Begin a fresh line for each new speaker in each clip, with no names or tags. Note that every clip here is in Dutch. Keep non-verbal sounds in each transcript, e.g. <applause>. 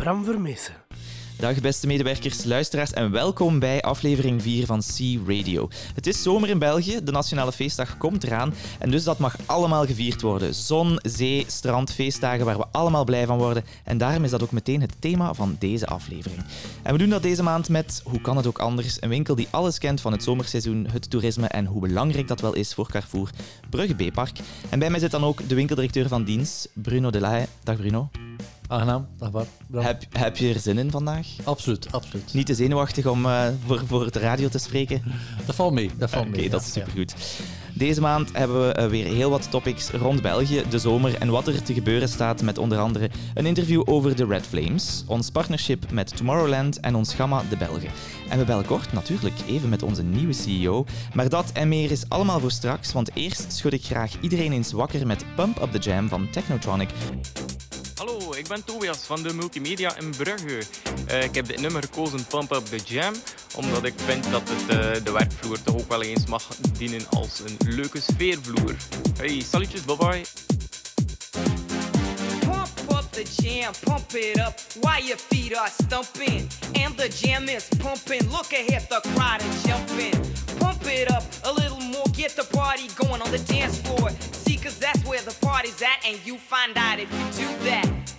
Bram.
Dag beste medewerkers, luisteraars en welkom bij aflevering 4 van C Radio. Het is zomer in België, de nationale feestdag komt eraan en dus dat mag allemaal gevierd worden. Zon, zee, strand, feestdagen waar we allemaal blij van worden en daarom is dat ook meteen het thema van deze aflevering. En we doen dat deze maand met, hoe kan het ook anders, een winkel die alles kent van het zomerseizoen, het toerisme en hoe belangrijk dat wel is voor Carrefour, Brugge B-Park. En bij mij zit dan ook de winkeldirecteur van dienst, Bruno Delahaye. Dag Bruno.
Aangenaam, dag Bart.
Heb, heb je er zin in vandaag?
Absoluut, absoluut.
Niet te zenuwachtig om uh, voor, voor de radio te spreken?
Dat valt mee, dat valt
Oké,
mee.
dat is supergoed. Deze maand hebben we uh, weer heel wat topics rond België, de zomer en wat er te gebeuren staat met onder andere een interview over de Red Flames, ons partnership met Tomorrowland en ons gamma De Belgen. En we bellen kort natuurlijk even met onze nieuwe CEO, maar dat en meer is allemaal voor straks, want eerst schud ik graag iedereen eens wakker met Pump Up The Jam van Technotronic.
Ben Tobias van de Multimedia in Brugge. Uh, ik heb dit nummer gekozen, Pump Up The Jam, omdat ik vind dat het uh, de werkvloer toch ook wel eens mag dienen als een leuke sfeervloer. Hey, salutjes, bye bye.
Pump up the jam, pump it up while your feet are stumping. And the jam is pumping, look ahead, the crowd is jumping. Pump it up a little more, get the party going on the dance floor. See, cause that's where the party's at, and you find out if you do that.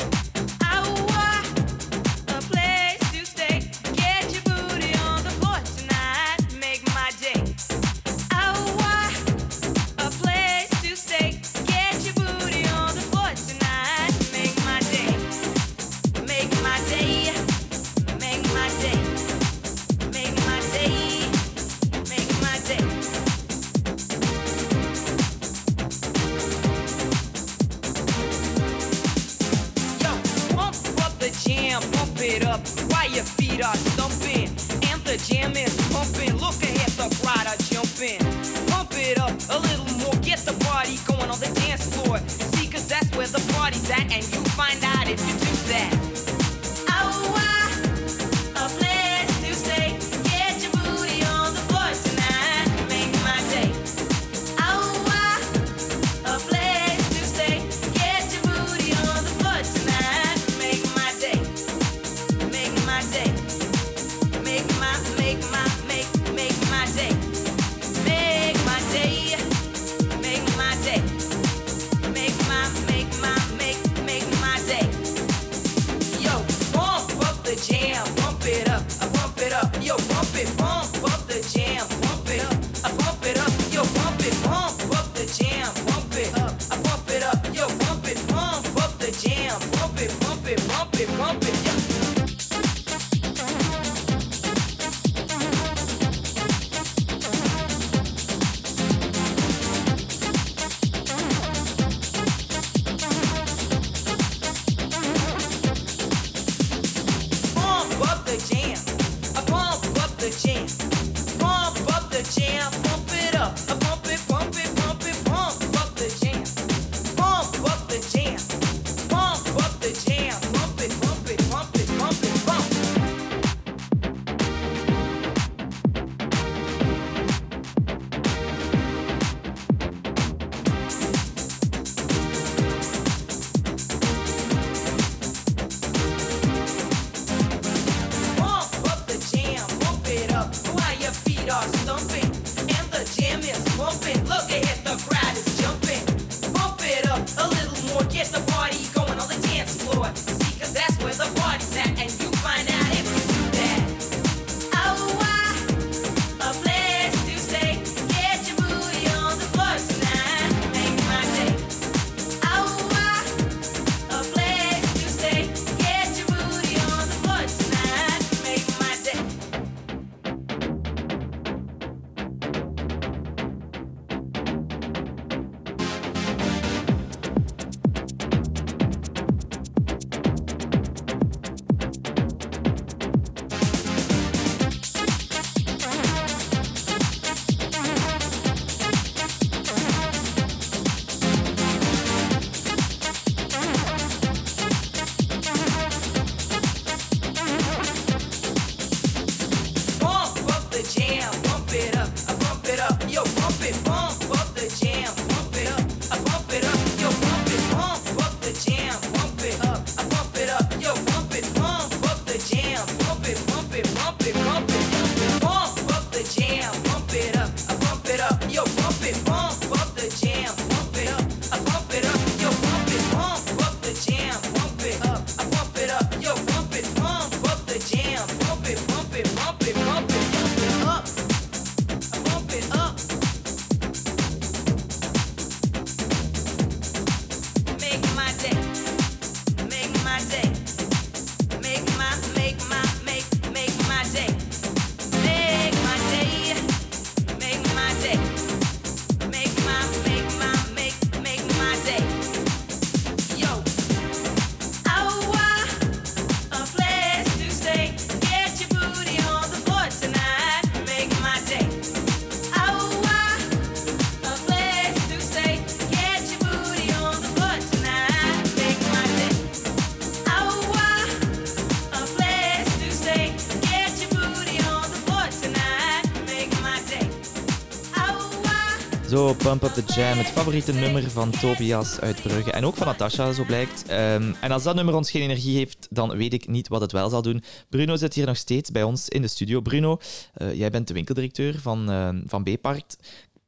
Pump Up The Jam,
het favoriete nummer van Tobias uit Brugge. En ook van Natasha, zo blijkt. Ehm, en als dat nummer ons geen energie heeft, dan weet ik niet wat het wel zal doen. Bruno zit hier nog steeds bij ons in de studio. Bruno, uh, jij bent de winkeldirecteur van, uh, van B-Park.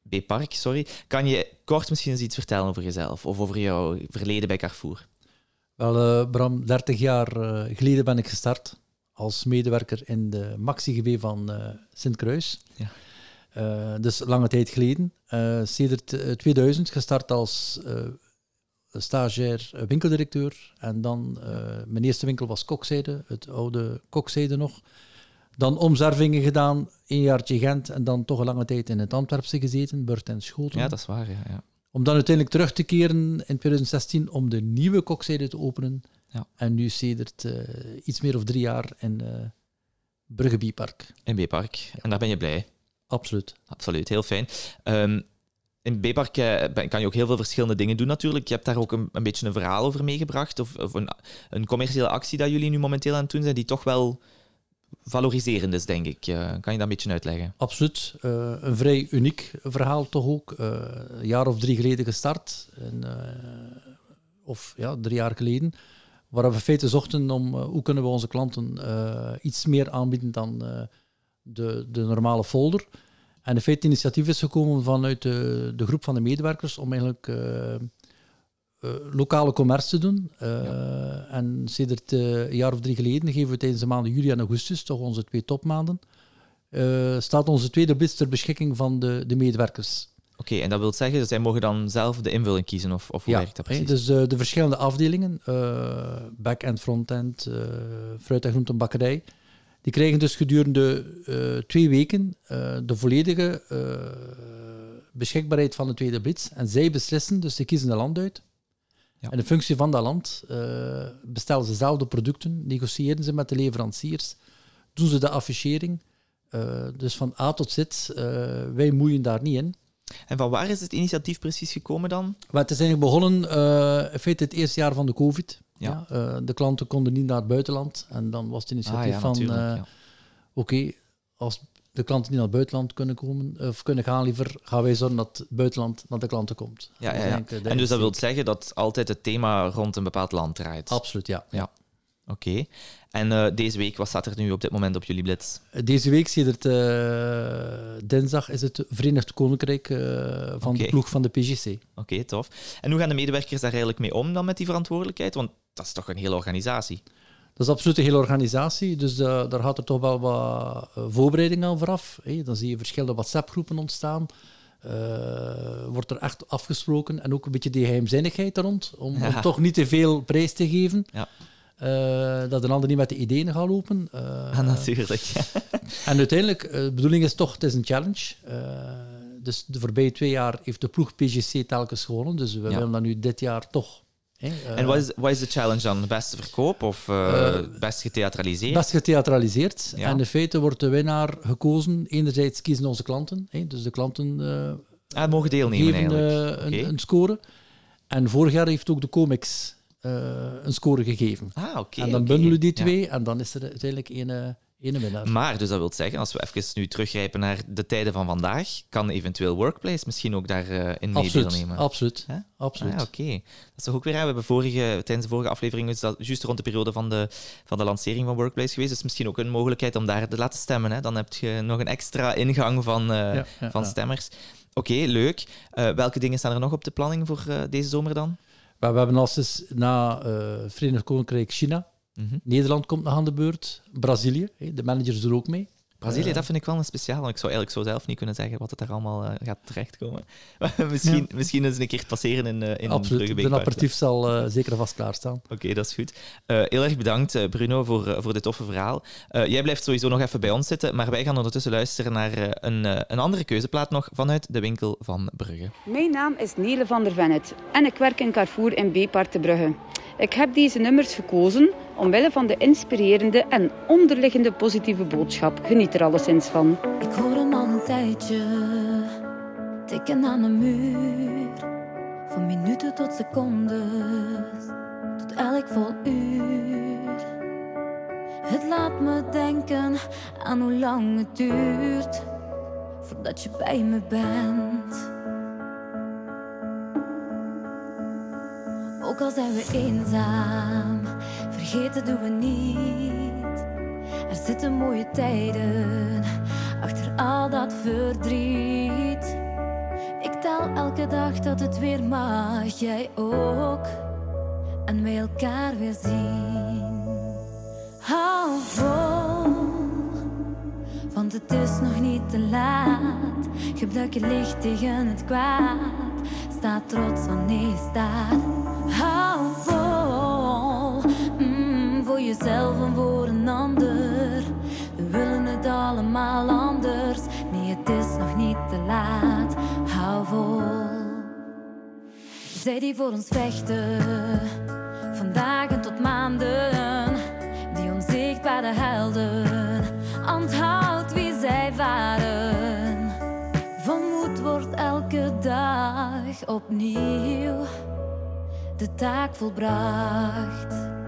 B-Park, sorry. Kan je kort misschien eens iets vertellen over jezelf of over jouw verleden bij Carrefour?
Wel, uh, Bram, 30 jaar geleden ben ik gestart als medewerker in de Maxi-GB van Sint-Kruis. Ja. Uh, dus lange tijd geleden. Uh, sedert 2000 eh, gestart als uh, stagiair winkeldirecteur. En dan, mijn eerste winkel was Kokzijde, het oude Kokzijde nog. Dan omzervingen gedaan, een jaartje Gent en dan toch een lange tijd in het Antwerpse gezeten, Burt en Schoten.
Ja, dat is waar, ja, ja.
Om dan uiteindelijk terug te keren in 2016 om de nieuwe Kokzijde te openen. Ja. En nu sedert iets meer of drie jaar in Brugge Biepark.
In Biepark. En daar ben je blij?
Absoluut.
Absoluut, heel fijn. Um, in B-Park eh, kan je ook heel veel verschillende dingen doen natuurlijk. Je hebt daar ook een, een beetje een verhaal over meegebracht, of, of een, een, commerciële actie dat jullie nu momenteel aan het doen zijn, die toch wel valoriserend is, denk ik. Uh, kan je dat een beetje uitleggen?
Absoluut. Uh, een vrij uniek verhaal toch ook. een jaar of drie geleden gestart, en, of ja, drie jaar geleden, waar we feiten zochten om hoe kunnen we onze klanten iets meer aanbieden dan de, de normale folder. En in feite, initiatief is gekomen vanuit de, de groep van de medewerkers om eigenlijk uh, uh, lokale commerce te doen. Uh, En sinds een jaar of drie geleden geven we tijdens de maanden juli en augustus, toch onze twee topmaanden, staat onze tweede blitz ter beschikking van de, de medewerkers.
Oké, en dat wil zeggen, dat zij mogen dan zelf de invulling kiezen, of, of hoe
ja,
werkt dat precies?
dus de, de verschillende afdelingen, back-end, front-end, fruit- en groentenbakkerij, die krijgen dus gedurende uh, twee weken uh, de volledige uh, beschikbaarheid van de tweede blitz. En zij beslissen, dus ze kiezen een land uit. Ja. En in functie van dat land bestellen ze zelf de producten, negociëren ze met de leveranciers, doen ze de affichering. dus van A tot Z, wij moeien daar niet in.
En van waar is het initiatief precies gekomen dan?
Maar het is eigenlijk begonnen, in feite het eerste jaar van de COVID. Ja. Uh, de klanten konden niet naar het buitenland. En dan was het initiatief ah, van, uh, oké, als de klanten niet naar het buitenland kunnen komen, of kunnen gaan liever, gaan wij zorgen dat het buitenland naar de klanten komt.
Ja, ja, ja. en dus dat wil zeggen dat altijd het thema rond een bepaald land draait?
Absoluut, ja.
ja. Oké. En uh, deze week, wat staat er nu op dit moment op jullie blitz?
Deze week, het uh, dinsdag, is het Verenigd Koninkrijk uh, van de ploeg van de PGC. Oké,
okay, tof. En hoe gaan de medewerkers daar eigenlijk mee om dan met die verantwoordelijkheid? Want dat is toch een hele organisatie?
Dat is absoluut een hele organisatie, dus uh, daar gaat er toch wel wat voorbereiding aan vooraf. Dan zie je verschillende WhatsApp-groepen ontstaan. Uh, wordt er echt afgesproken en ook een beetje die geheimzinnigheid rond, om, ja. om toch niet te veel prijs te geven. Ja. Uh, dat een ander niet met de ideeën gaat lopen. Uh,
natuurlijk. <laughs>
en uiteindelijk, de bedoeling is toch, het is een challenge. dus de voorbije twee jaar heeft de ploeg PGC telkens gewonnen. Dus we willen dat nu dit jaar toch
en wat is, wat is de challenge dan? Beste verkoop of uh, best getheatraliseerd?
Best getheatraliseerd. En in feite wordt de winnaar gekozen. Enerzijds kiezen onze klanten. Hè, dus de klanten
ah, mogen deelnemen
geven een, een, score. En vorig jaar heeft ook de comics een score gegeven.
Ah, oké.
en dan bundelen die twee en dan is er uiteindelijk een
maar, dus dat wil zeggen, als we even nu teruggrijpen naar de tijden van vandaag, kan eventueel Workplace misschien ook daarin uh, in
deelnemen? Absoluut, absoluut.
Ah, Oké. Dat is toch ook weer, we hebben vorige, tijdens de vorige aflevering, is dat juist rond de periode van de, van de lancering van Workplace geweest, dus misschien ook een mogelijkheid om daar te laten stemmen. Hè? Dan heb je nog een extra ingang van, uh, van stemmers. Oké, leuk. Uh, welke dingen staan er nog op de planning voor deze zomer dan?
We hebben als na Verenigd Koninkrijk China Mhm. Nederland komt nog aan de beurt. Brazilië, de managers er ook mee.
Brazilië, uh, dat vind ik wel een speciaal. Ik zou eigenlijk zo zelf niet kunnen zeggen wat het daar allemaal uh, gaat terechtkomen. <laughs> misschien, ja. misschien eens een keer passeren in, uh, in
Absoluut, de aperitief zal zeker vast klaarstaan.
Oké, okay, dat is goed. heel erg bedankt, Bruno, voor, voor dit toffe verhaal. jij blijft sowieso nog even bij ons zitten, maar wij gaan ondertussen luisteren naar een, een andere keuzeplaat nog vanuit de winkel van Brugge.
Mijn naam is Nele van der Vennet en ik werk in Carrefour in B-Park te Brugge. Ik heb deze nummers gekozen omwille van de inspirerende en onderliggende positieve boodschap. Geniet er alleszins van.
Ik hoor hem al een tijdje tikken aan de muur. Van minuten tot secondes, tot elk vol uur. Het laat me denken aan hoe lang het duurt voordat je bij me bent. Ook al zijn we eenzaam, vergeten doen we niet. Er zitten mooie tijden achter al dat verdriet. Ik tel elke dag dat het weer mag, jij ook. En wij elkaar weer zien. Hou vol, want het is nog niet te laat. Gebruik je licht tegen het kwaad. Sta trots wanneer je staat. Hou vol, mm, voor jezelf en voor een ander. We willen het allemaal anders. Nee, het is nog niet te laat. Hou vol. Zij die voor ons vechten, van dagen tot maanden, die onzichtbare helden, onthoud wie zij waren. Van moed wordt elke dag opnieuw de taak volbracht.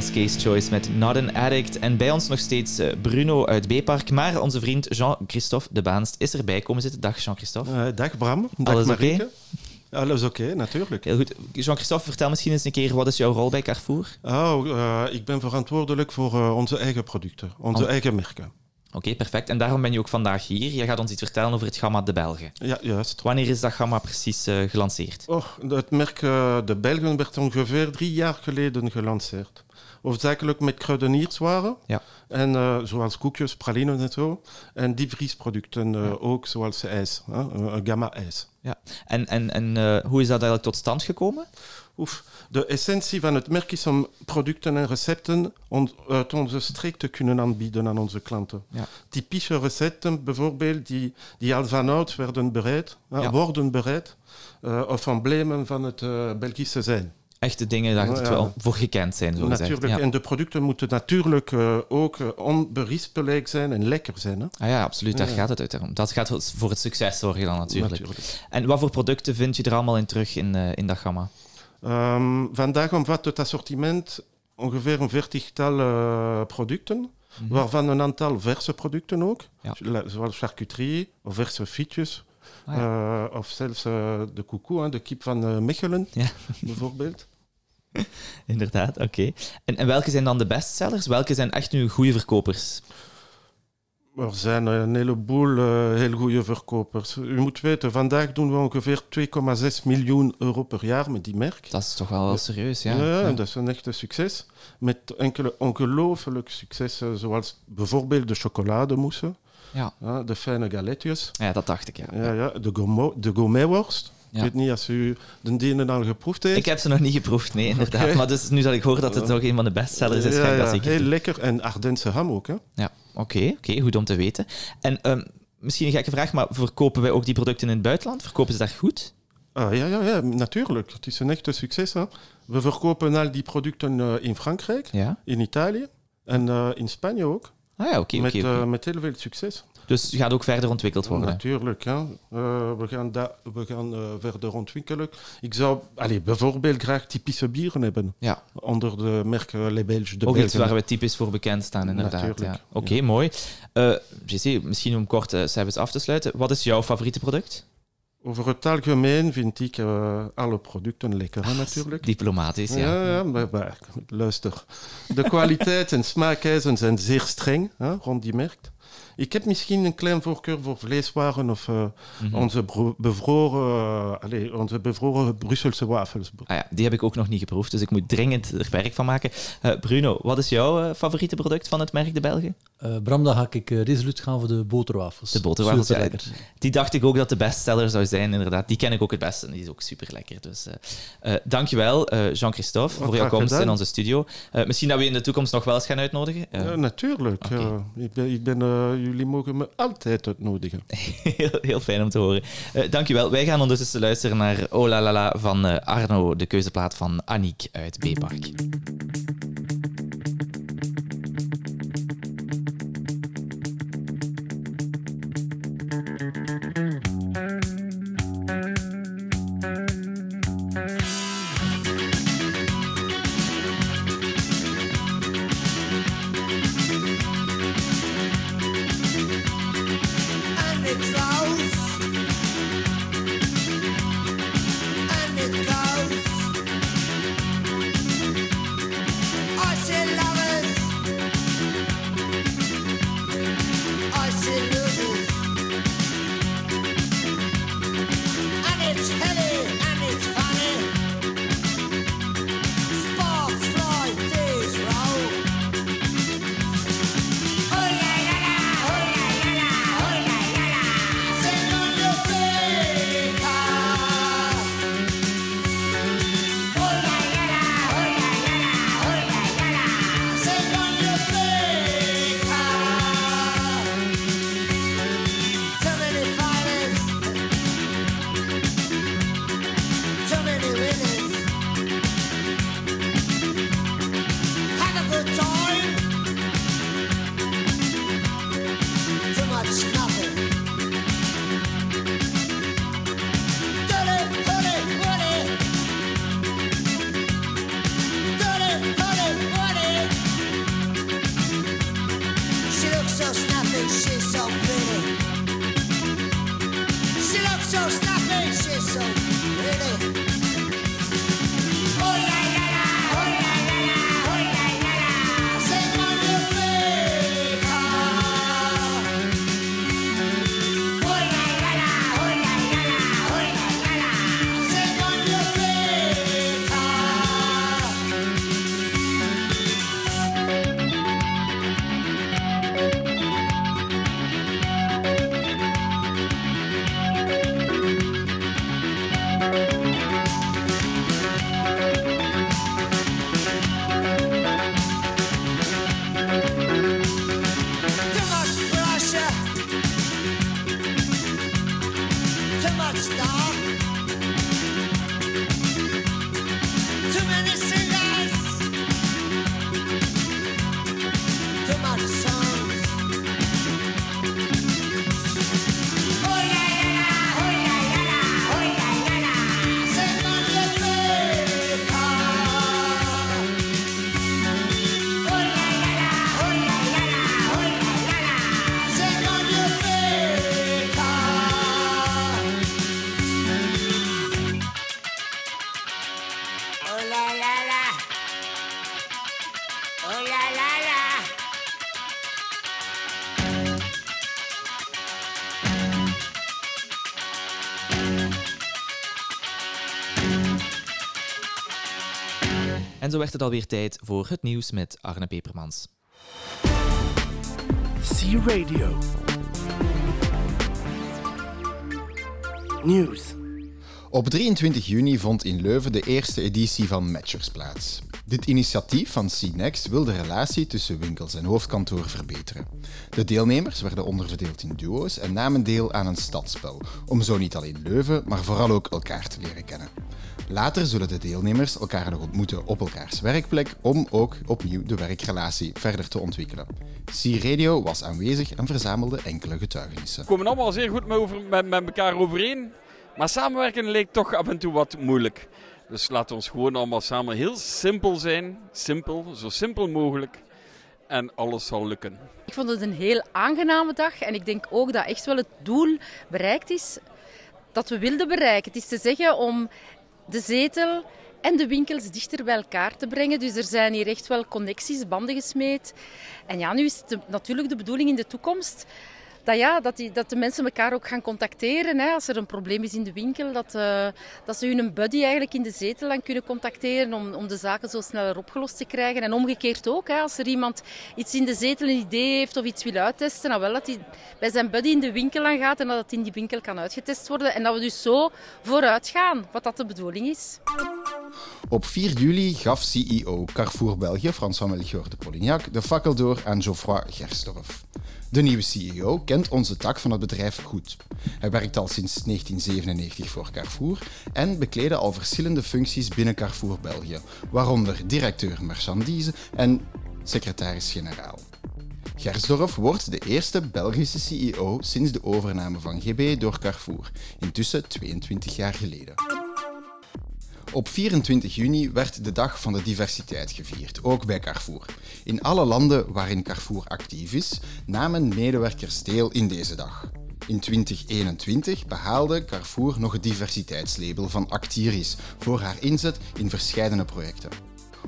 Was Case Choice met Not an Addict. En bij ons nog steeds eh, Bruno uit B-Park. Maar onze vriend Jean-Christophe de Baanst is erbij komen zitten. Dag Jean-Christophe.
Uh, dag Bram. Dag
Alles
Marieke. Alles oké, okay, natuurlijk.
Heel goed. Jean-Christophe, vertel misschien eens een keer, wat is jouw rol bij Carrefour?
Oh, uh, ik ben verantwoordelijk voor uh, onze eigen producten, onze oh. eigen merken.
Oké, okay, perfect. En daarom ben je ook vandaag hier. Je gaat ons iets vertellen over het Gamma de Belgen.
Ja, juist.
Wanneer is dat Gamma precies uh, gelanceerd?
Oh, het merk De Belgen werd ongeveer drie jaar geleden gelanceerd. Hoofdzakelijk met kruidenierswaren.
Ja.
En uh, zoals koekjes, pralinen en zo. En diepvriesproducten uh, ja. ook, zoals ijs. Uh, Gamma-ijs.
Ja. En, en, en hoe is dat eigenlijk tot stand gekomen?
Oef. De essentie van het merk is om producten en recepten on, uit onze streek te kunnen aanbieden aan onze klanten.
Ja.
Typische recepten bijvoorbeeld die, die al vanouds werden bereid,
ja.
worden bereid, of emblemen van het Belgische zijn
echte dingen daar het wel voor gekend zijn. Zo
natuurlijk.
Ja.
En de producten moeten natuurlijk uh, ook uh, onberispelijk zijn en lekker zijn. Hè?
Ah ja, absoluut. Daar gaat het uit. Dat gaat voor het succes zorgen dan natuurlijk.
natuurlijk.
En wat voor producten vind je er allemaal in terug in, uh, in dat gamma?
Um, vandaag omvat het assortiment ongeveer een veertigtal producten. Mm -hmm. Waarvan een aantal verse producten ook,
ja.
zoals charcuterie of verse fietjes.
Ah, ja.
uh, of zelfs uh, de koekoe, de kip van Mechelen,
ja.
bijvoorbeeld. <laughs>
Inderdaad, oké. Okay. En, en welke zijn dan de bestsellers? Welke zijn echt nu goede verkopers?
Er zijn een heleboel uh, heel goede verkopers. U moet weten, vandaag doen we ongeveer 2,6 miljoen euro per jaar met die merk.
Dat is toch wel, wel serieus, ja.
Ja, ja, dat is een echte succes. Met enkele ongelooflijk successen, zoals bijvoorbeeld de chocolademousse.
Ja.
ja. de fijne galetjes.
Ja, dat dacht ik, ja.
ja, ja de gourmetworst. Ja. Ik weet niet als u de dienen al geproefd heeft.
Ik heb ze nog niet geproefd, nee, inderdaad. Okay. Maar dus nu dat ik hoor dat het toch een van de bestsellers is,
ja,
ga ik
ja, Heel lekker en Ardense ham ook, hè.
Ja, oké, okay, okay, goed om te weten. En um, misschien een gekke vraag, maar verkopen wij ook die producten in het buitenland? Verkopen ze dat goed?
Ah, ja, ja, ja, natuurlijk. Het is een echte succes. Hè. We verkopen al die producten uh, in Frankrijk,
ja.
in Italië en uh, in Spanje ook.
Ah ja, oké.
met, uh, met heel veel succes.
Dus gaat ook verder ontwikkeld worden?
Natuurlijk. Hè. Uh, we gaan, da- we gaan uh, verder ontwikkelen. Ik zou allez, bijvoorbeeld graag typische bieren hebben.
Ja.
Onder de merk Les Belges. De
ook
Belgen.
iets waar we typisch voor bekend staan, inderdaad. Ja. Oké, okay,
ja.
mooi. Uh, JC, misschien om kort uh, cijfers af te sluiten. Wat is jouw favoriete product?
Over het algemeen vind ik uh, alle producten lekker,
Ah,
natuurlijk.
Diplomatisch, ja.
Ja, ja maar, maar, luister. De kwaliteit en smaakeisen zijn zeer streng hè, rond die merk. Ik heb misschien een klein voorkeur voor vleeswaren of uh,
Mhm.
onze bevroren, uh, allez, onze bevroren Brusselse wafels.
Ah ja, die heb ik ook nog niet geproefd, dus ik moet dringend er werk van maken. Uh, Bruno, wat is jouw favoriete product van het merk De Belgen?
Uh, Bram, dan ga ik uh, resoluut gaan voor de boterwafels.
De boterwafels,
super
ja,
lekker.
Die dacht ik ook dat de bestseller zou zijn, inderdaad. Die ken ik ook het beste en die is ook super lekker. Dus uh, dankjewel, Jean-Christophe, voor jouw komst
gedaan.
in onze studio. misschien dat we in de toekomst nog wel eens gaan uitnodigen.
ja, natuurlijk. Okay. ik ben, ik ben jullie mogen me altijd uitnodigen. <laughs>
heel, heel fijn om te horen. dankjewel. Wij gaan ondertussen luisteren naar Oh la la la van Arno, de keuzeplaat van Aniek uit B-Park. En zo werd het alweer tijd voor het nieuws met Arne Pepermans.
C Radio. Nieuws.
Op 23 juni vond in Leuven de eerste editie van Matchers plaats. Dit initiatief van C-Next wil de relatie tussen winkels en hoofdkantoor verbeteren. De deelnemers werden onderverdeeld in duo's en namen deel aan een stadsspel, om zo niet alleen Leuven, maar vooral ook elkaar te leren kennen. Later zullen de deelnemers elkaar nog ontmoeten op elkaars werkplek om ook opnieuw de werkrelatie verder te ontwikkelen. C-Radio was aanwezig en verzamelde enkele getuigenissen.
We komen allemaal zeer goed met, met elkaar overeen. Maar samenwerken leek toch af en toe wat moeilijk. Dus laten we gewoon allemaal samen heel simpel zijn. Simpel, zo simpel mogelijk. En alles zal lukken.
Ik vond het een heel aangename dag en ik denk ook dat echt wel het doel bereikt is dat we wilden bereiken. Het is te zeggen om de zetel en de winkels dichter bij elkaar te brengen. Dus er zijn hier echt wel connecties, banden gesmeed. En ja, nu is het natuurlijk de bedoeling in de toekomst dat, ja, dat, die, dat de mensen elkaar ook gaan contacteren. Hè, als er een probleem is in de winkel, dat, eh, dat ze hun buddy eigenlijk in de zetel dan kunnen contacteren om, om de zaken zo sneller opgelost te krijgen. En omgekeerd ook, hè, als er iemand iets in de zetel een idee heeft of iets wil uittesten, dan wel dat hij bij zijn buddy in de winkel aan gaat en dat het in die winkel kan uitgetest worden. En dat we dus zo vooruit gaan, wat dat de bedoeling is.
Op 4 juli gaf CEO Carrefour België, François Melchior de Polignac, de fakkel door aan Geoffroy Gerstorff. De nieuwe CEO kent onze tak van het bedrijf goed. Hij werkt al sinds 1997 voor Carrefour en bekleedde al verschillende functies binnen Carrefour België, waaronder directeur marchandise en secretaris-generaal. Gersdorf wordt de eerste Belgische CEO sinds de overname van GB door Carrefour, intussen 22 jaar geleden. Op 24 juni werd de Dag van de Diversiteit gevierd, ook bij Carrefour. In alle landen waarin Carrefour actief is, namen medewerkers deel in deze dag. In 2021 behaalde Carrefour nog het diversiteitslabel van Actiris voor haar inzet in verschillende projecten.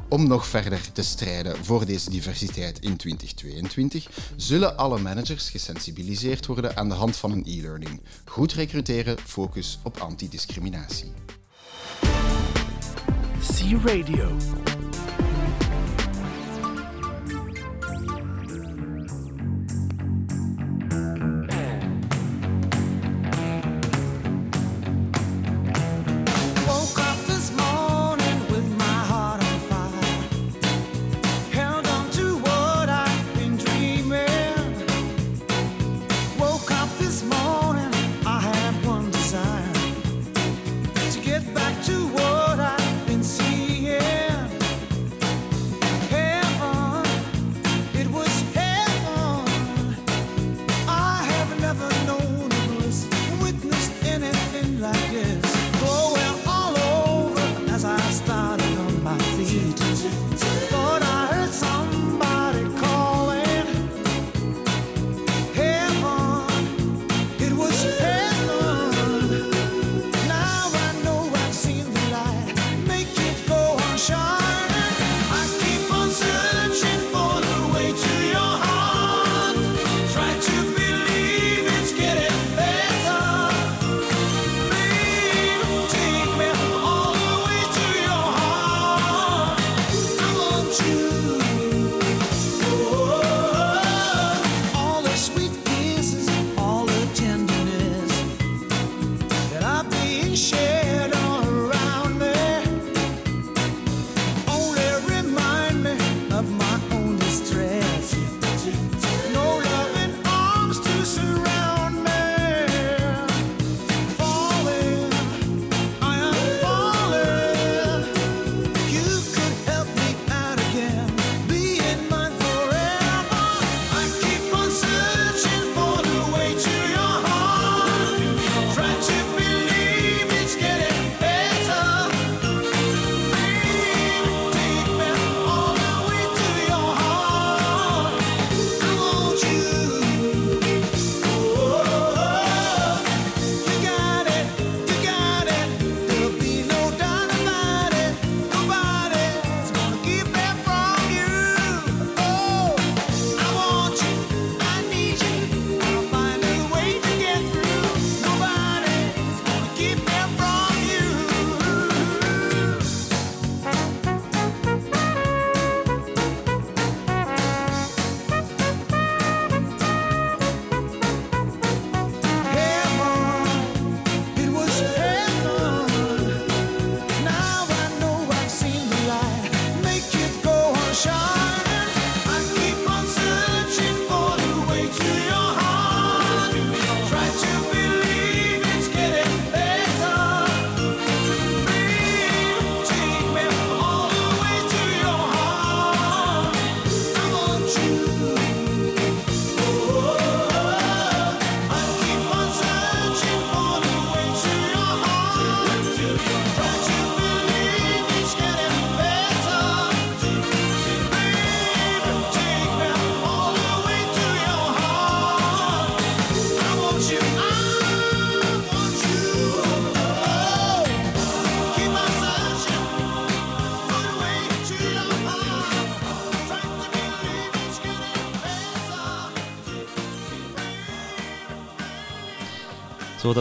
Om nog verder te strijden voor deze diversiteit in 2022 zullen alle managers gesensibiliseerd worden aan de hand van een e-learning. Goed recruteren, focus op antidiscriminatie.
C Radio.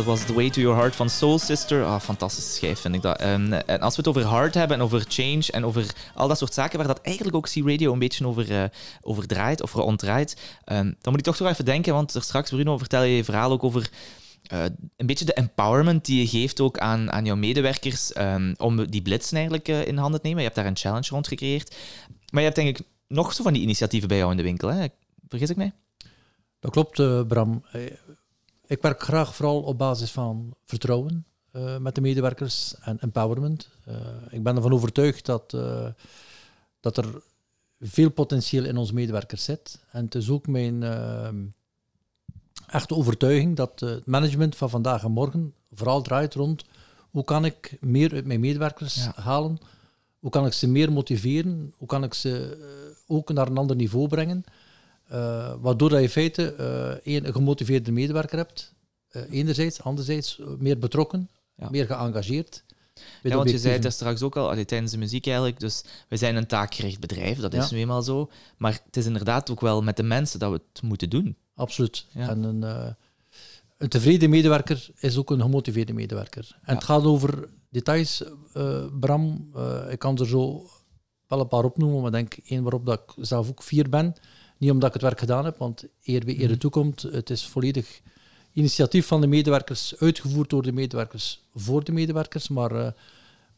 Dat was The Way to Your Heart van Soul Sister. Ah, fantastische schijf vind ik dat. Ehm, en als we het over hard hebben en over change en over al dat soort zaken waar dat eigenlijk ook C-Radio een beetje over, eh, over draait of ronddraait, ehm, dan moet ik toch toch even denken, want straks, Bruno, vertel je je verhaal ook over eh, een beetje de empowerment die je geeft ook aan, aan jouw medewerkers ehm, om die blitsen eigenlijk eh, in handen te nemen. Je hebt daar een challenge rond gecreëerd. Maar je hebt denk ik nog zo van die initiatieven bij jou in de winkel, hè? Vergis ik mij?
Dat klopt, Bram. Ik werk graag vooral op basis van vertrouwen eh, met de medewerkers en empowerment. Eh, ik ben ervan overtuigd dat, eh, dat er veel potentieel in onze medewerkers zit. En het is ook mijn echte overtuiging dat het management van vandaag en morgen vooral draait rond hoe kan ik meer uit mijn medewerkers halen, hoe kan ik ze meer motiveren, hoe kan ik ze ook naar een ander niveau brengen. Eh, waardoor dat je in feite eh, één, een gemotiveerde medewerker hebt, eh, enerzijds, anderzijds meer betrokken, meer geëngageerd.
Ja, want je zei het straks ook al, allee, tijdens de muziek eigenlijk, dus we zijn een taakgericht bedrijf, dat is
Ja.
nu eenmaal zo. Maar het is inderdaad ook wel met de mensen dat we het moeten doen.
Absoluut.
Ja.
En een, een tevreden medewerker is ook een gemotiveerde medewerker. En het gaat over details, Bram. Ik kan er zo wel een paar opnoemen, maar ik denk één waarop dat ik zelf ook fier ben. Niet omdat ik het werk gedaan heb, want eer wie eerder toekomt, het is volledig initiatief van de medewerkers, uitgevoerd door de medewerkers, voor de medewerkers. Maar eh,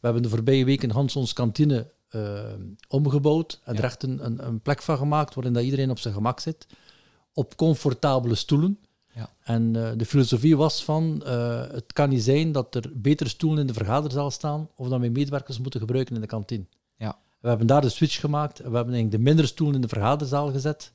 we hebben de voorbije weken Hans ons kantine eh, omgebouwd en er echt een, een, een plek van gemaakt waarin dat iedereen op zijn gemak zit op comfortabele stoelen.
Ja.
En eh, de filosofie was van, het kan niet zijn dat er betere stoelen in de vergaderzaal staan of dat mijn medewerkers moeten gebruiken in de kantine.
Ja.
We hebben daar de switch gemaakt. en We hebben de mindere stoelen in de vergaderzaal gezet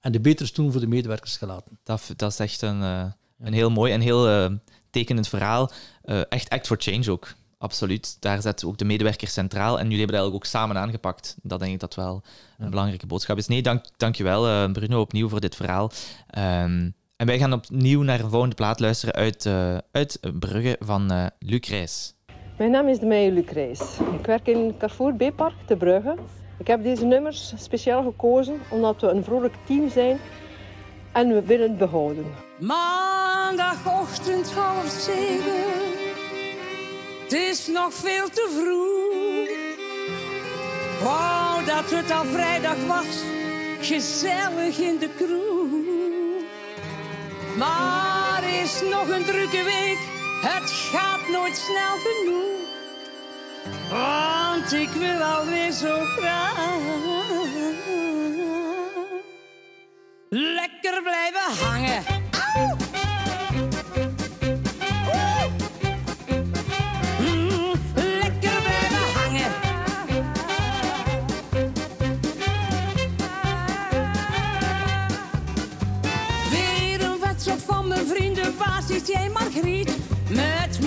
en de betere stoelen voor de medewerkers gelaten.
Dat, dat is echt een, eh, een heel mooi en heel eh, tekenend verhaal. Eh, echt act for change ook. Absoluut. Daar zetten we ook de medewerkers centraal. En jullie hebben dat eigenlijk ook samen aangepakt. Dat denk ik dat wel een belangrijke boodschap is. Nee, dank, dank je wel, eh, Bruno, opnieuw voor dit verhaal. Ehm, en wij gaan opnieuw naar een volgende plaat luisteren uit, uit Brugge van Luc Rijs.
Mijn naam is Meijer Lucrees. Ik werk in Carrefour B-Park te Brugge. Ik heb deze nummers speciaal gekozen omdat we een vrolijk team zijn en we willen het behouden.
Maandagochtend half zeven. Het is nog veel te vroeg. Wou dat het al vrijdag was. Gezellig in de kroeg. Maar is nog een drukke week. Het gaat nooit snel genoeg. Want ik wil alweer zo graag. Lekker blijven hangen.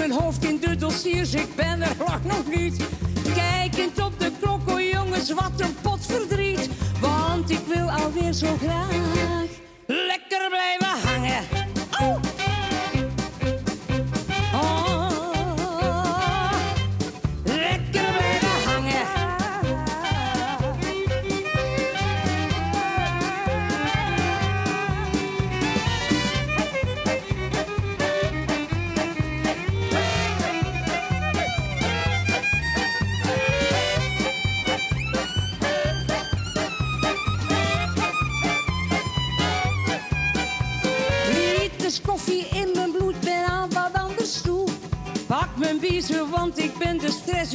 Mijn hoofd in de dossiers, ik ben er lang nog niet. Kijkend op de klok, oh jongens, wat een pot verdriet. Want ik wil alweer zo graag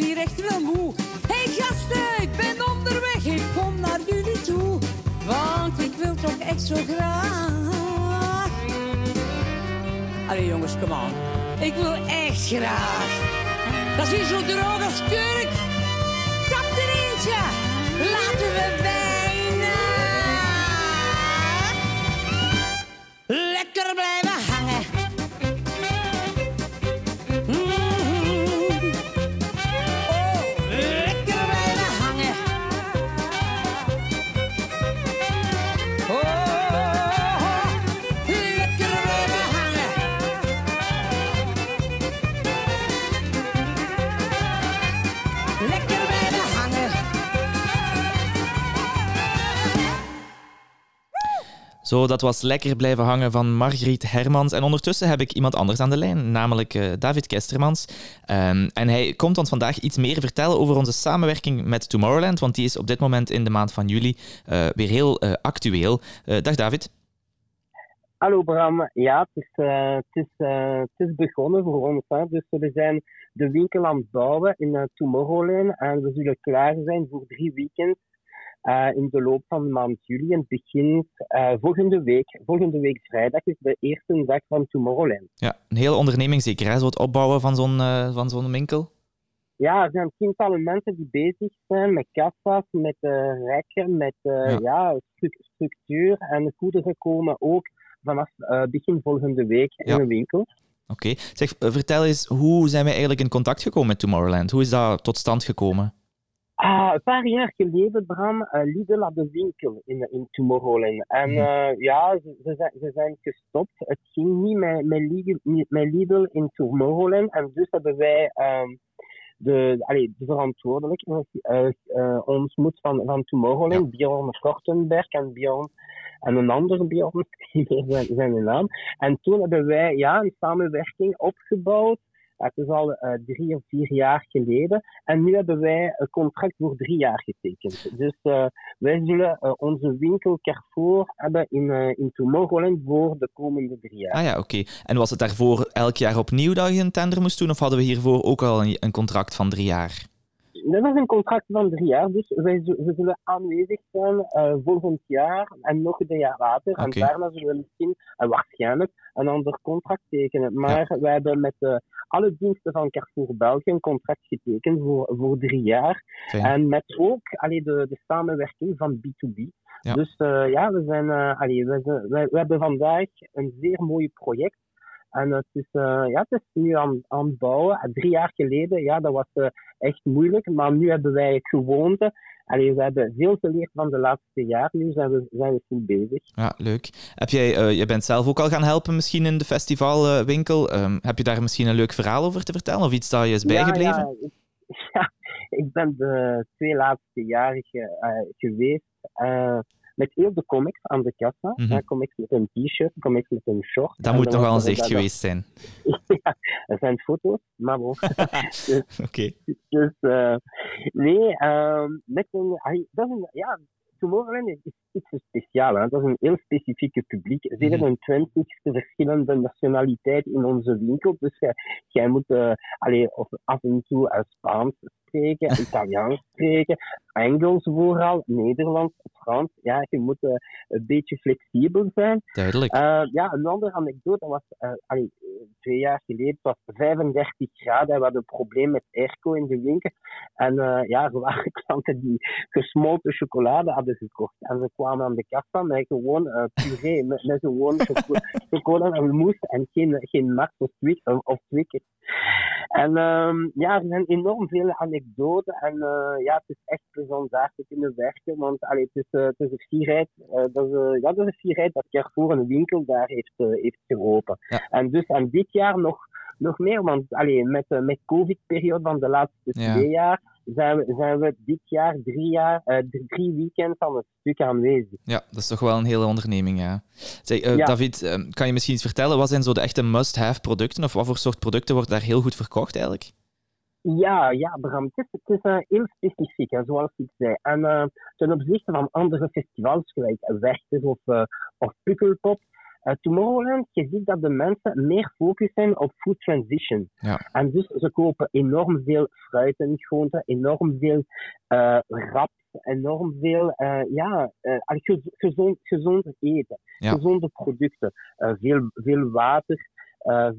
hier echt wel moe. Hey gasten, ik ben onderweg, ik kom naar jullie toe. Want ik wil toch echt zo graag. Allee jongens, kom aan. Ik wil echt graag. Dat is zo droog als kurk.
Zo, dat was lekker blijven hangen van Margriet Hermans. En ondertussen heb ik iemand anders aan de lijn, namelijk eh, David Kestermans. Ehm, en hij komt ons vandaag iets meer vertellen over onze samenwerking met Tomorrowland, want die is op dit moment in de maand van juli eh, weer heel eh, actueel. Dag David.
Hallo Bram, ja, het is, het is, het is begonnen voor ons. Dus we zijn de winkel aan het bouwen in Tomorrowland en we zullen klaar zijn voor drie weekends eh, in de loop van de maand juli. En het begint eh, volgende week. Volgende week vrijdag is de eerste dag van Tomorrowland.
Ja, een hele onderneming zeker, hè? Zo het opbouwen van zo'n eh, van zo'n winkel.
Ja, er zijn tientallen mensen die bezig zijn met kassa's, met rekken, met
Ja.
ja. stru- structuur. En goederen komen ook vanaf begin volgende week
Ja.
in de winkel.
Oké. Zeg, vertel eens, hoe zijn wij eigenlijk in contact gekomen met Tomorrowland? Hoe is dat tot stand gekomen?
Ah, een paar jaar geleden, Bram, eh, Lidl had een winkel in, in Tomorrowland. En eh, ja, ze, ze, zijn, ze zijn gestopt. Het ging niet met, met, Lidl, niet met Lidl in Tomorrowland. En dus hebben wij ehm, de, allee, de verantwoordelijke eh, eh, ontmoet van, van Tomorrowland, Bjorn Kortenberg en Bjorn en een andere Bjorn, <laughs> zijn, zijn naam. En toen hebben wij ja, een samenwerking opgebouwd. Het is al eh, drie of vier jaar geleden. En nu hebben wij een contract voor drie jaar getekend. Dus eh, wij zullen eh, onze winkel Carrefour hebben in, in Tomorrowland voor de komende drie jaar.
Ah ja, oké. En was het daarvoor elk jaar opnieuw dat je een tender moest doen? Of hadden we hiervoor ook al een, een contract van drie jaar?
Dat is een contract van drie jaar, dus wij we zullen aanwezig zijn eh, volgend jaar en nog een jaar later. En daarna zullen we misschien, en waarschijnlijk, een ander contract tekenen. Maar wij hebben met eh, alle diensten van Carrefour België een contract getekend voor, voor drie jaar.
Fijn.
En met ook allee, de, de samenwerking van B2B.
Ja.
Dus eh, ja, we, zijn, allee, we, zijn- wij- we hebben vandaag een zeer mooi project. En het is, eh, ja, het is nu aan, aan het bouwen. En Drie jaar geleden, ja, dat was eh, echt moeilijk. Maar nu hebben wij gewoonte. Allee, we hebben veel geleerd van de laatste jaren. Nu zijn we, zijn we goed bezig.
Ja, leuk. Heb jij, eh, jij bent zelf ook al gaan helpen misschien in de festivalwinkel. Ehm, heb je daar misschien een leuk verhaal over te vertellen? Of iets dat je is bijgebleven?
Ja, ja, ik, <laughs> ja, ik ben de twee laatste jaren ge- geweest met heel de comics aan de kassa.
Mhm.
Eh, comics met een t-shirt, comics met een short.
Dat moet
dan
nogal een zicht
dat-
geweest zijn. <laughs>
ja, er zijn foto's, maar bon. <laughs> dus,
Oké.
dus eh, nee, ehm, met een, dat is een, ja, Tomorrowland is is iets speciaals. Hè. Dat is een heel specifieke publiek. 27 verschillende nationaliteiten in onze winkel. Dus jij, jij moet eh, allee, of af en toe eh, Spaans spreken, Italiaans spreken, Engels vooral, Nederlands, Frans. Ja, je moet eh, een beetje flexibel zijn.
Duidelijk.
Eh, ja, een andere anekdote was, eh, twee jaar geleden, het was 35 graden en we hadden een probleem met airco in de winkel. En ja, er waren <laughs> klanten die gesmolten chocolade hadden gekocht. En ze kwamen aan de kassa met gewoon puree, <laughs> met, met gewoon choco- chocolade en mousse en geen, geen max of, Twix- of. En ehm, ja, er zijn enorm veel anekdoten en eh, ja, het is echt plezant daar te kunnen werken, want allee, het, is, eh, het is een fierheid, eh, dat, is, ja, dat is een fierheid dat Carrefour een winkel daar heeft, heeft geopend. En dus en dit jaar nog, nog meer, want allee, met de met COVID-periode van de laatste
Ja.
twee jaar zijn we, zijn we dit jaar drie, jaar, eh, drie- weekends aan het stuk aanwezig.
Ja, dat is toch wel een hele onderneming, ja. Zeg, eh,
Ja.
David, eh, kan je misschien iets vertellen? Wat zijn zo de echte must-have producten? Of wat voor soort producten wordt daar heel goed verkocht eigenlijk?
Ja, ja, Bram. Het is, het is eh, heel specifiek, hè, zoals ik zei. En ten opzichte van andere festivals, gelijk Werchter of, of Pukkelpop, eh, Tomorrowland, je ziet dat de mensen meer focus zijn op food transition.
Ja.
En dus ze kopen enorm veel fruit en groenten, enorm veel eh rap, enorm veel eh, ja, gezond, gezond eten,
Ja.
gezonde producten, veel, veel water,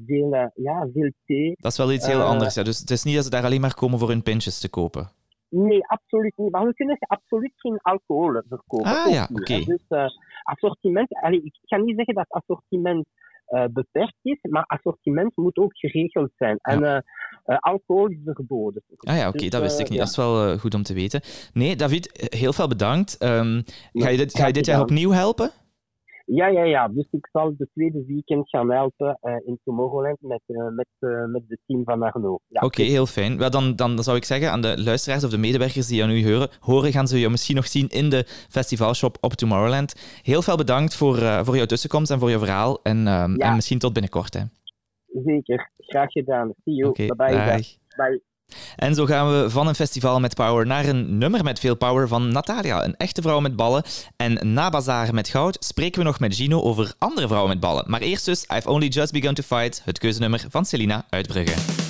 veel, ja, veel thee.
Dat is wel iets heel anders. Ja. Dus het is niet dat ze daar alleen maar komen voor hun pintjes te kopen.
Nee, absoluut niet. Maar we kunnen absoluut geen alcohol verkopen.
Ah, ja, oké.
Dus eh, assortiment, allee, ik ga niet zeggen dat assortiment eh, beperkt is, maar assortiment moet ook geregeld zijn. En eh, alcohol is verboden.
Ah ja, oké,
Dus,
dat wist ik niet.
ja.
Dat is wel goed om te weten. Nee, David, heel veel bedankt. Ehm, ga, je dit, ga je dit jaar opnieuw helpen?
Ja, ja, ja. Dus ik zal de tweede weekend gaan helpen eh, in Tomorrowland met, eh, met, eh, met het team van Arno. Ja,
Oké, heel fijn. Wel, dan, dan zou ik zeggen aan de luisteraars of de medewerkers die aan u horen, horen gaan ze je misschien nog zien in de festivalshop op Tomorrowland. Heel veel bedankt voor, voor jouw tussenkomst en voor je verhaal. En, ehm,
Ja.
en misschien tot binnenkort. Hè.
Zeker. Graag gedaan. See you.
Oké,
bye. Bye.
En zo gaan we van een festival met power naar een nummer met veel power van Natalia, een echte vrouw met ballen. En na Bazaar met goud spreken we nog met Gino over andere vrouwen met ballen. Maar eerst dus I've Only Just Begun to Fight, het keuzenummer van Selina Uitbrugge.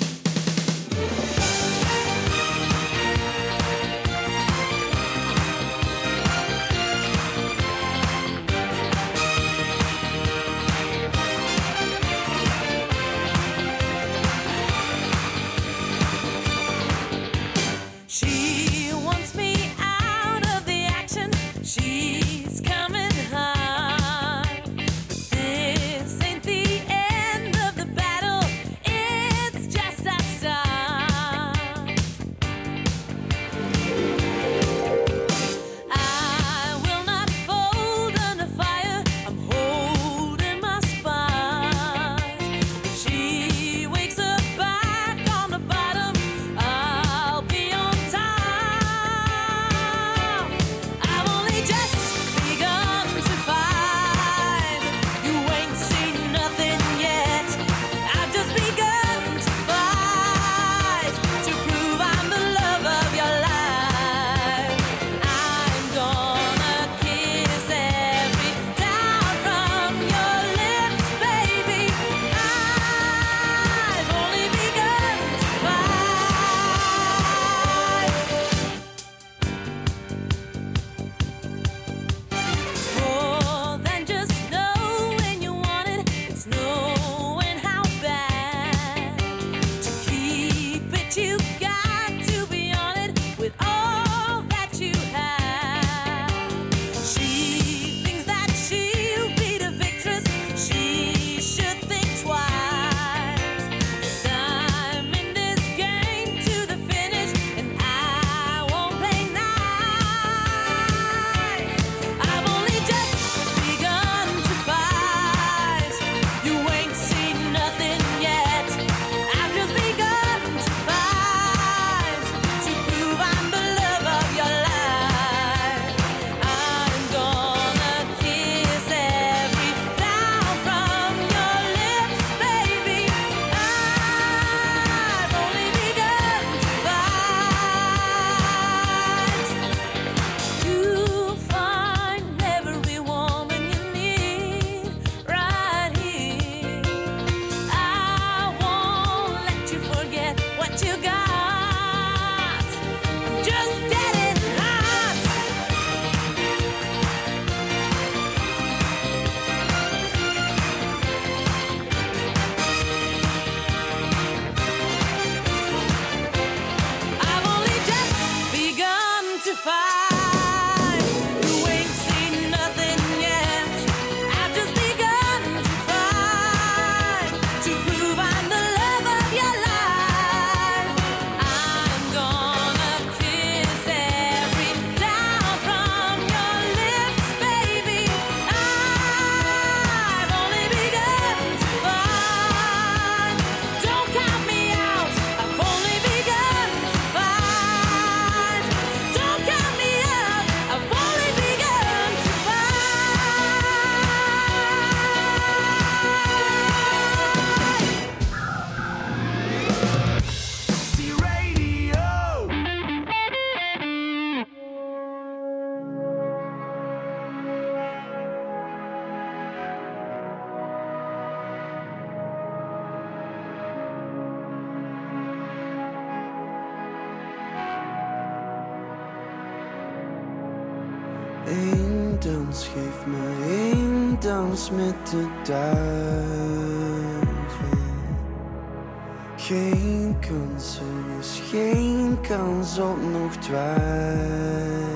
Geen kans, er is geen kans op nog twijfel.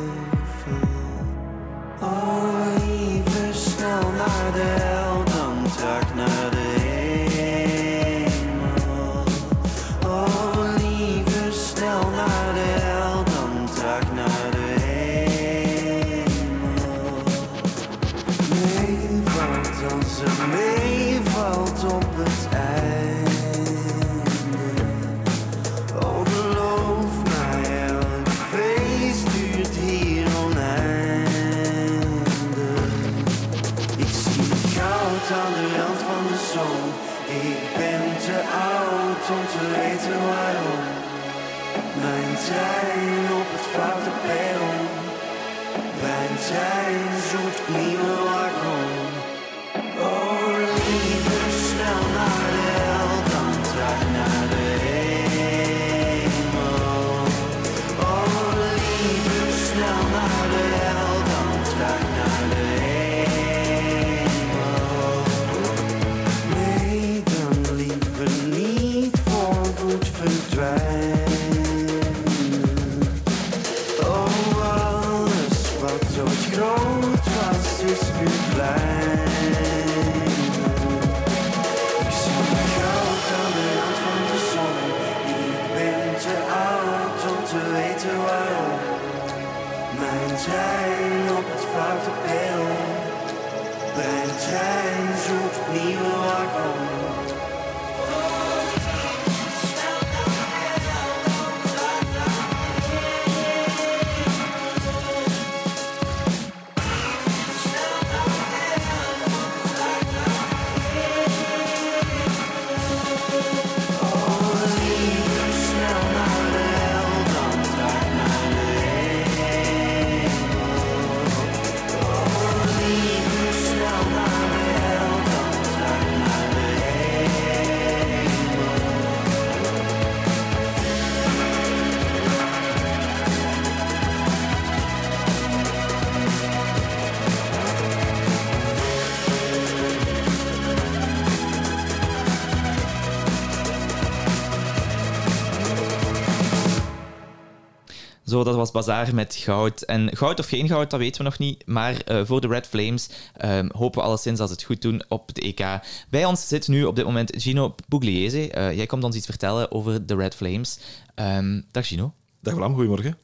Bazaar met goud. En goud of geen goud, dat weten we nog niet. Maar eh, voor de Red Flames ehm, hopen we alleszins dat ze het goed doen op het EK. Bij ons zit nu op dit moment Gino Pugliese. Eh, jij komt ons iets vertellen over de Red Flames. Ehm, dag Gino.
Dag Bram, goedemorgen.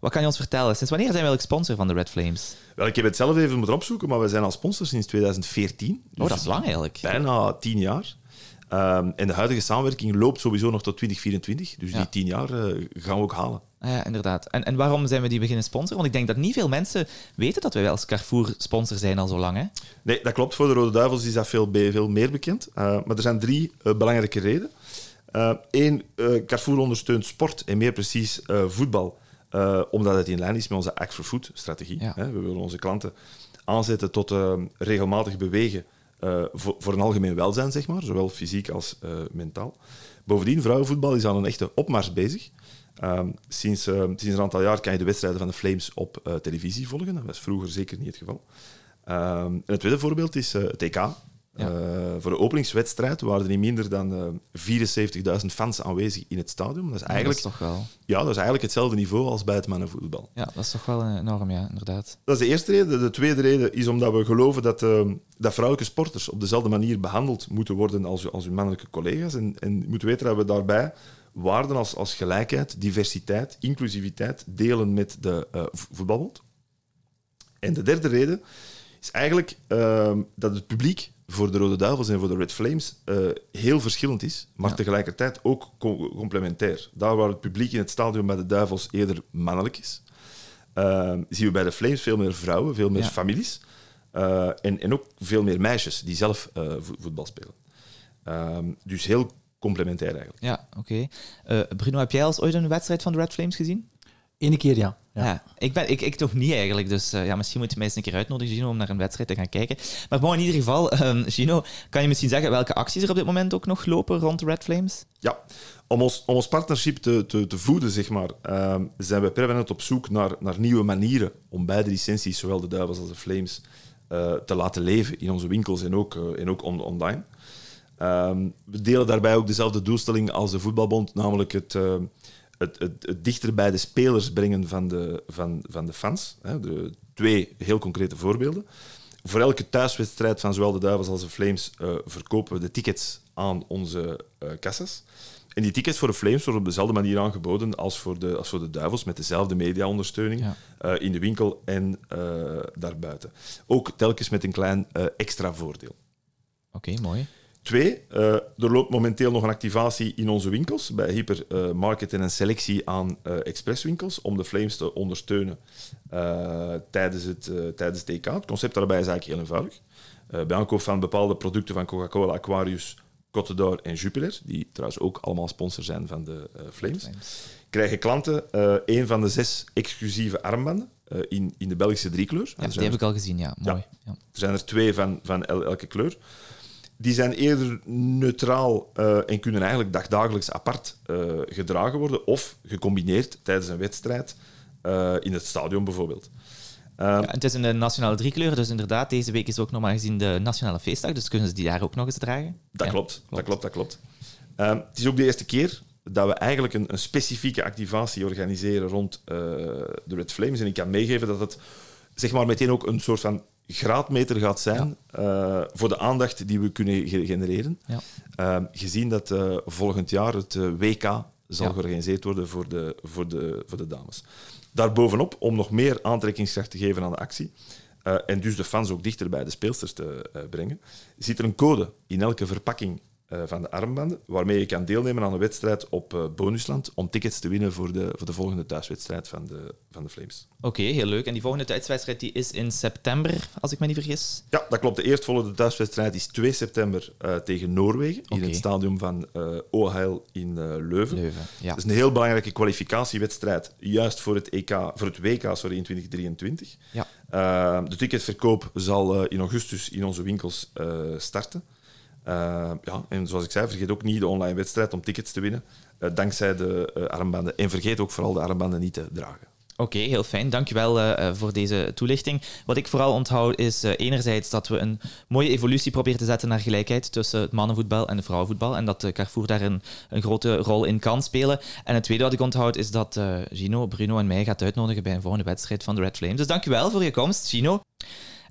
Wat kan je ons vertellen? Sinds wanneer zijn we eigenlijk sponsor van de Red Flames?
Wel, ik heb het zelf even moeten opzoeken, maar we zijn al sponsor sinds 2014.
Oh, dat is lang eigenlijk.
Bijna tien jaar. Ehm, en de huidige samenwerking loopt sowieso nog tot 2024. Dus
Ja.
die tien jaar eh, gaan we ook halen.
Ah Ja, inderdaad. En, en waarom zijn we die beginnen sponsoren? Want ik denk dat niet veel mensen weten dat wij als Carrefour sponsor zijn al zo lang. Hè?
Nee, dat klopt. Voor de Rode Duivels is dat veel, veel meer bekend. Eh, maar er zijn drie eh, belangrijke redenen. Eén, Carrefour ondersteunt sport en meer precies eh, voetbal, eh, omdat het in lijn is met onze Act for Food-strategie. We willen onze klanten aanzetten tot eh, regelmatig bewegen eh, voor, voor een algemeen welzijn, zeg maar, zowel fysiek als eh, mentaal. Bovendien, vrouwenvoetbal is aan een echte opmars bezig. Ehm, sinds, eh, sinds een aantal jaar kan je de wedstrijden van de Flames op eh, televisie volgen. Dat was vroeger zeker niet het geval. Ehm, en het tweede voorbeeld is eh, het EK. Eh, voor de openingswedstrijd waren er niet minder dan eh 74.000 fans aanwezig in het stadion. Dat is
Ja,
eigenlijk,
dat is toch wel...
ja, dat is eigenlijk hetzelfde niveau als bij het mannenvoetbal.
Ja, dat is toch wel enorm, ja, inderdaad.
Dat is de eerste reden. De tweede reden is omdat we geloven dat, dat vrouwelijke sporters op dezelfde manier behandeld moeten worden als, als hun mannelijke collega's. En, en je moet weten dat we daarbij waarden als, als gelijkheid, diversiteit, inclusiviteit delen met de eh, vo- voetbalbond. En de derde reden is eigenlijk eh, dat het publiek voor de Rode Duivels en voor de Red Flames eh, heel verschillend is, maar tegelijkertijd ook co- complementair. Daar waar het publiek in het stadion bij de Duivels eerder mannelijk is, eh, zien we bij de Flames veel meer vrouwen, veel meer
Ja.
families eh, en, en ook veel meer meisjes die zelf vo- voetbal spelen. Ehm, dus heel complementair eigenlijk.
Ja, oké. Eh, Bruno, heb jij als ooit een wedstrijd van de Red Flames gezien?
Eén keer, ja.
Ja. ik, ben, ik, ik toch niet eigenlijk. Dus eh, ja, misschien moet je mij eens een keer uitnodigen, Gino, om naar een wedstrijd te gaan kijken. Maar bon, in ieder geval, <laughs> ehm, Gino, kan je misschien zeggen welke acties er op dit moment ook nog lopen rond de Red Flames?
Ja, om ons, om ons partnership te, te, te voeden, zeg maar, ehm, zijn we permanent op zoek naar, naar nieuwe manieren om beide licenties, zowel de Duivels als de Flames, eh, te laten leven in onze winkels en ook, eh, en ook on- online. Ehm, we delen daarbij ook dezelfde doelstelling als de Voetbalbond, namelijk het, eh, het, het, het dichter bij de spelers brengen van de, van, van de fans. Hè. De, twee heel concrete voorbeelden. Voor elke thuiswedstrijd van zowel de Duivels als de Flames eh, verkopen we de tickets aan onze eh kassas. En die tickets voor de Flames worden op dezelfde manier aangeboden als voor de, als voor de Duivels, met dezelfde mediaondersteuning eh, in de winkel en daarbuiten. Ook telkens met een klein extra voordeel.
Oké, mooi.
Twee, eh, er loopt momenteel nog een activatie in onze winkels bij Hyper eh, Market en een selectie aan eh, expresswinkels om de Flames te ondersteunen tijdens, het, tijdens het EK. Het concept daarbij is eigenlijk heel eenvoudig. bij aankoop van bepaalde producten van Coca-Cola, Aquarius, Côte d'Or en Jupiler, die trouwens ook allemaal sponsor zijn van de eh, Flames, krijgen klanten een van de zes exclusieve armbanden in, in de Belgische driekleur.
Ja, die heb ik al gezien, ja. Mooi. Ja.
Er zijn er twee van, van el- elke kleur. Die zijn eerder neutraal eh, en kunnen eigenlijk dagdagelijks apart eh, gedragen worden of gecombineerd tijdens een wedstrijd eh, in het stadion bijvoorbeeld.
Ja, het is de nationale driekleuren, dus inderdaad, deze week is ook nog maar gezien de nationale feestdag, dus kunnen ze die daar ook nog eens dragen?
Dat
Ja.
klopt, dat klopt, dat klopt. Het is ook de eerste keer dat we eigenlijk een, een specifieke activatie organiseren rond de Red Flames. En ik kan meegeven dat het zeg maar, meteen ook een soort van graadmeter gaat zijn eh, voor de aandacht die we kunnen ge- genereren.
Ja.
Ehm, gezien dat eh, volgend jaar het eh, WK zal
Ja.
georganiseerd worden voor de, voor, de, voor de dames. Daarbovenop, om nog meer aantrekkingskracht te geven aan de actie, en dus de fans ook dichter bij de speelsters te brengen, zit er een code in elke verpakking eh, van de armbanden, waarmee je kan deelnemen aan een wedstrijd op eh, Bonusland om tickets te winnen voor de, voor de volgende thuiswedstrijd van de, van de Flames.
Oké, heel leuk. En die volgende thuiswedstrijd die is in september, als ik me niet vergis.
Ja, dat klopt. De eerstvolgende thuiswedstrijd is 2 september eh, tegen Noorwegen in het stadion van OHL in Leuven.
Leuven, ja.
Dat is een heel belangrijke kwalificatiewedstrijd, juist voor het, EK, voor het WK sorry, in 2023.
Ja.
Eh, de ticketverkoop zal in augustus in onze winkels starten. Eh, ja, en zoals ik zei, vergeet ook niet de online wedstrijd om tickets te winnen, eh, dankzij de eh, armbanden. En vergeet ook vooral de armbanden niet te dragen.
Oké, heel fijn. Dankjewel eh, voor deze toelichting. Wat ik vooral onthoud is enerzijds dat we een mooie evolutie proberen te zetten naar gelijkheid tussen het mannenvoetbal en het vrouwenvoetbal en dat eh, Carrefour daar een, grote rol in kan spelen. En het tweede wat ik onthoud is dat Gino, Bruno en mij gaat uitnodigen bij een volgende wedstrijd van de Red Flames. Dus dankjewel voor je komst, Gino.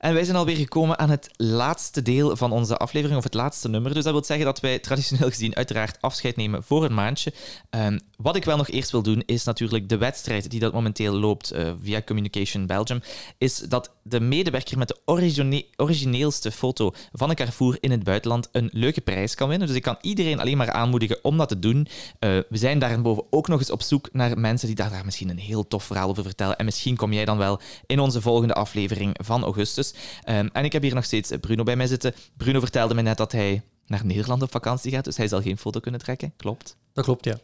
En wij zijn alweer gekomen aan het laatste deel van onze aflevering, of het laatste nummer. Dus dat wil zeggen dat wij traditioneel gezien uiteraard afscheid nemen voor een maandje. Ehm, wat ik wel nog eerst wil doen, is natuurlijk de wedstrijd die dat momenteel loopt eh, via Communication Belgium, is dat de medewerker met de origine- origineelste foto van een Carrefour in het buitenland een leuke prijs kan winnen. Dus ik kan iedereen alleen maar aanmoedigen om dat te doen. Eh, we zijn daarboven ook nog eens op zoek naar mensen die daar, daar misschien een heel tof verhaal over vertellen. En misschien kom jij dan wel in onze volgende aflevering van augustus. Ehm, en ik heb hier nog steeds Bruno bij mij zitten. Bruno vertelde me net dat hij naar Nederland op vakantie gaat, dus hij zal geen foto kunnen trekken. Klopt. <laughs>
Dat klopt, ja. <laughs>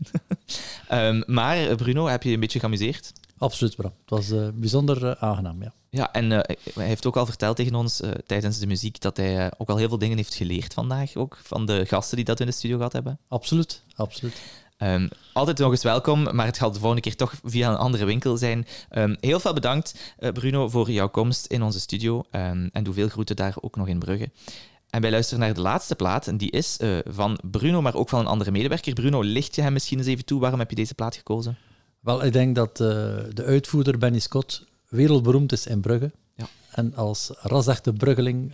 Ehm, maar eh, Bruno, heb je je een beetje geamuseerd?
Absoluut, Bram. Het was eh, bijzonder eh, aangenaam, ja.
Ja, en eh, hij heeft ook al verteld tegen ons eh, tijdens de muziek dat hij eh, ook al heel veel dingen heeft geleerd vandaag, ook van de gasten die dat in de studio gehad hebben.
Absoluut, absoluut.
Ehm, altijd nog eens welkom, maar het gaat de volgende keer toch via een andere winkel zijn. Ehm, heel veel bedankt, eh, Bruno, voor jouw komst in onze studio. Ehm, en doe veel groeten daar ook nog in Brugge. En wij luisteren naar de laatste plaat, en die is eh, van Bruno, maar ook van een andere medewerker. Bruno, licht je hem misschien eens even toe? Waarom heb je deze plaat gekozen?
Wel, ik denk dat eh, de uitvoerder Benny Scott wereldberoemd is in Brugge.
Ja.
En als rasechte Bruggeling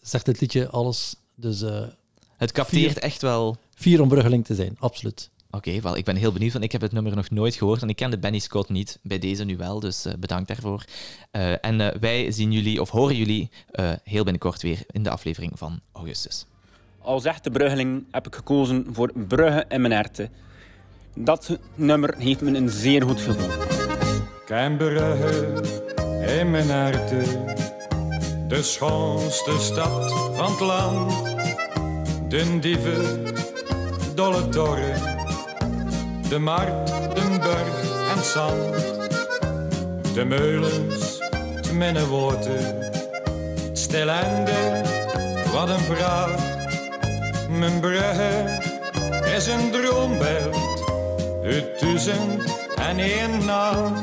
zegt het liedje alles. Dus,
Het capteert
vier-
echt wel.
Vier om Bruggeling te zijn, absoluut.
Oké, wel, ik ben heel benieuwd, want ik heb het nummer nog nooit gehoord en ik kende Benny Scott niet. Bij deze nu wel, dus eh, bedankt daarvoor. Eh, en eh, wij zien jullie, of horen jullie, eh, heel binnenkort weer in de aflevering van augustus.
Als echte Bruggeling heb ik gekozen voor Brugge in mijn herten. Dat nummer heeft me een zeer goed gevoel.
Brugge in mijn harte, de schoonste stad van het land. De dieven, dolle toren, de markt, de berg en zand. De meulens, het minnewater, het stilende, wat een praat. Mijn Brugge is een droombeeld uit duizend en één nacht.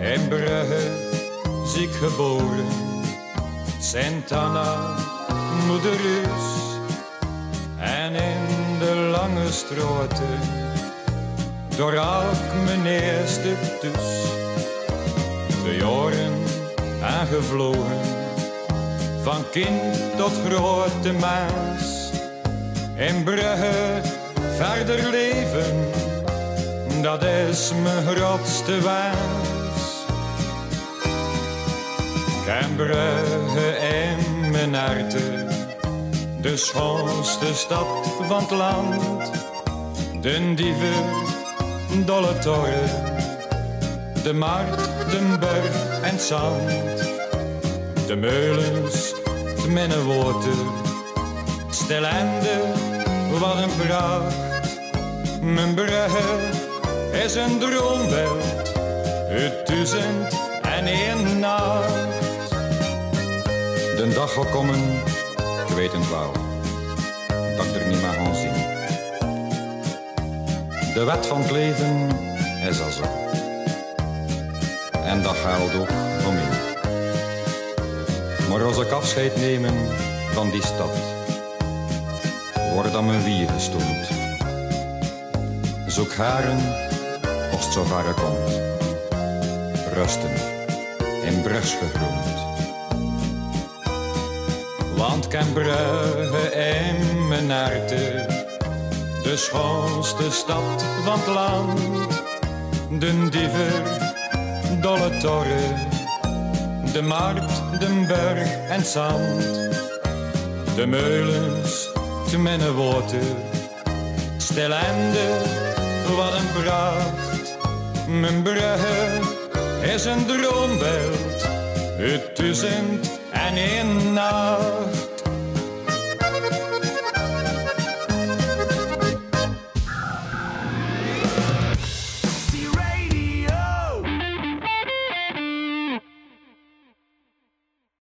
In Brugge ziek geboren, Sint Anna, moederus. En in de lange stroten, door elk mijn eerste kus. De jaren aangevlogen, van kind tot grote mens. In Brugge verder leven, dat is mijn grootste wens. Ken Brugge in mijn harte, de schoonste stad van het land. De dieven, dolle toren, de markt, de berg en het zand. De meulens, het minnewoten, stilende, wat een pracht. Mijn brugge is een droombeeld, uit duizend en één nacht. De dag zal wel, dat ik er niet gaan zien. De wet van het leven is al zo. En dat geldt ook voor mij. Maar als ik afscheid nemen van die stad, wordt dan mijn wier gestoeld. Zoek haren, als het zo ver komt. Rusten, in Brugs gegrond. Kan Brugge en de schoonste stad van het land. De diever, dolle torren, de markt, de berg en het zand. De meulens, te mijn water, stilende, wat een pracht. Mijn brugge is een droombeeld, uit duizend en één nacht.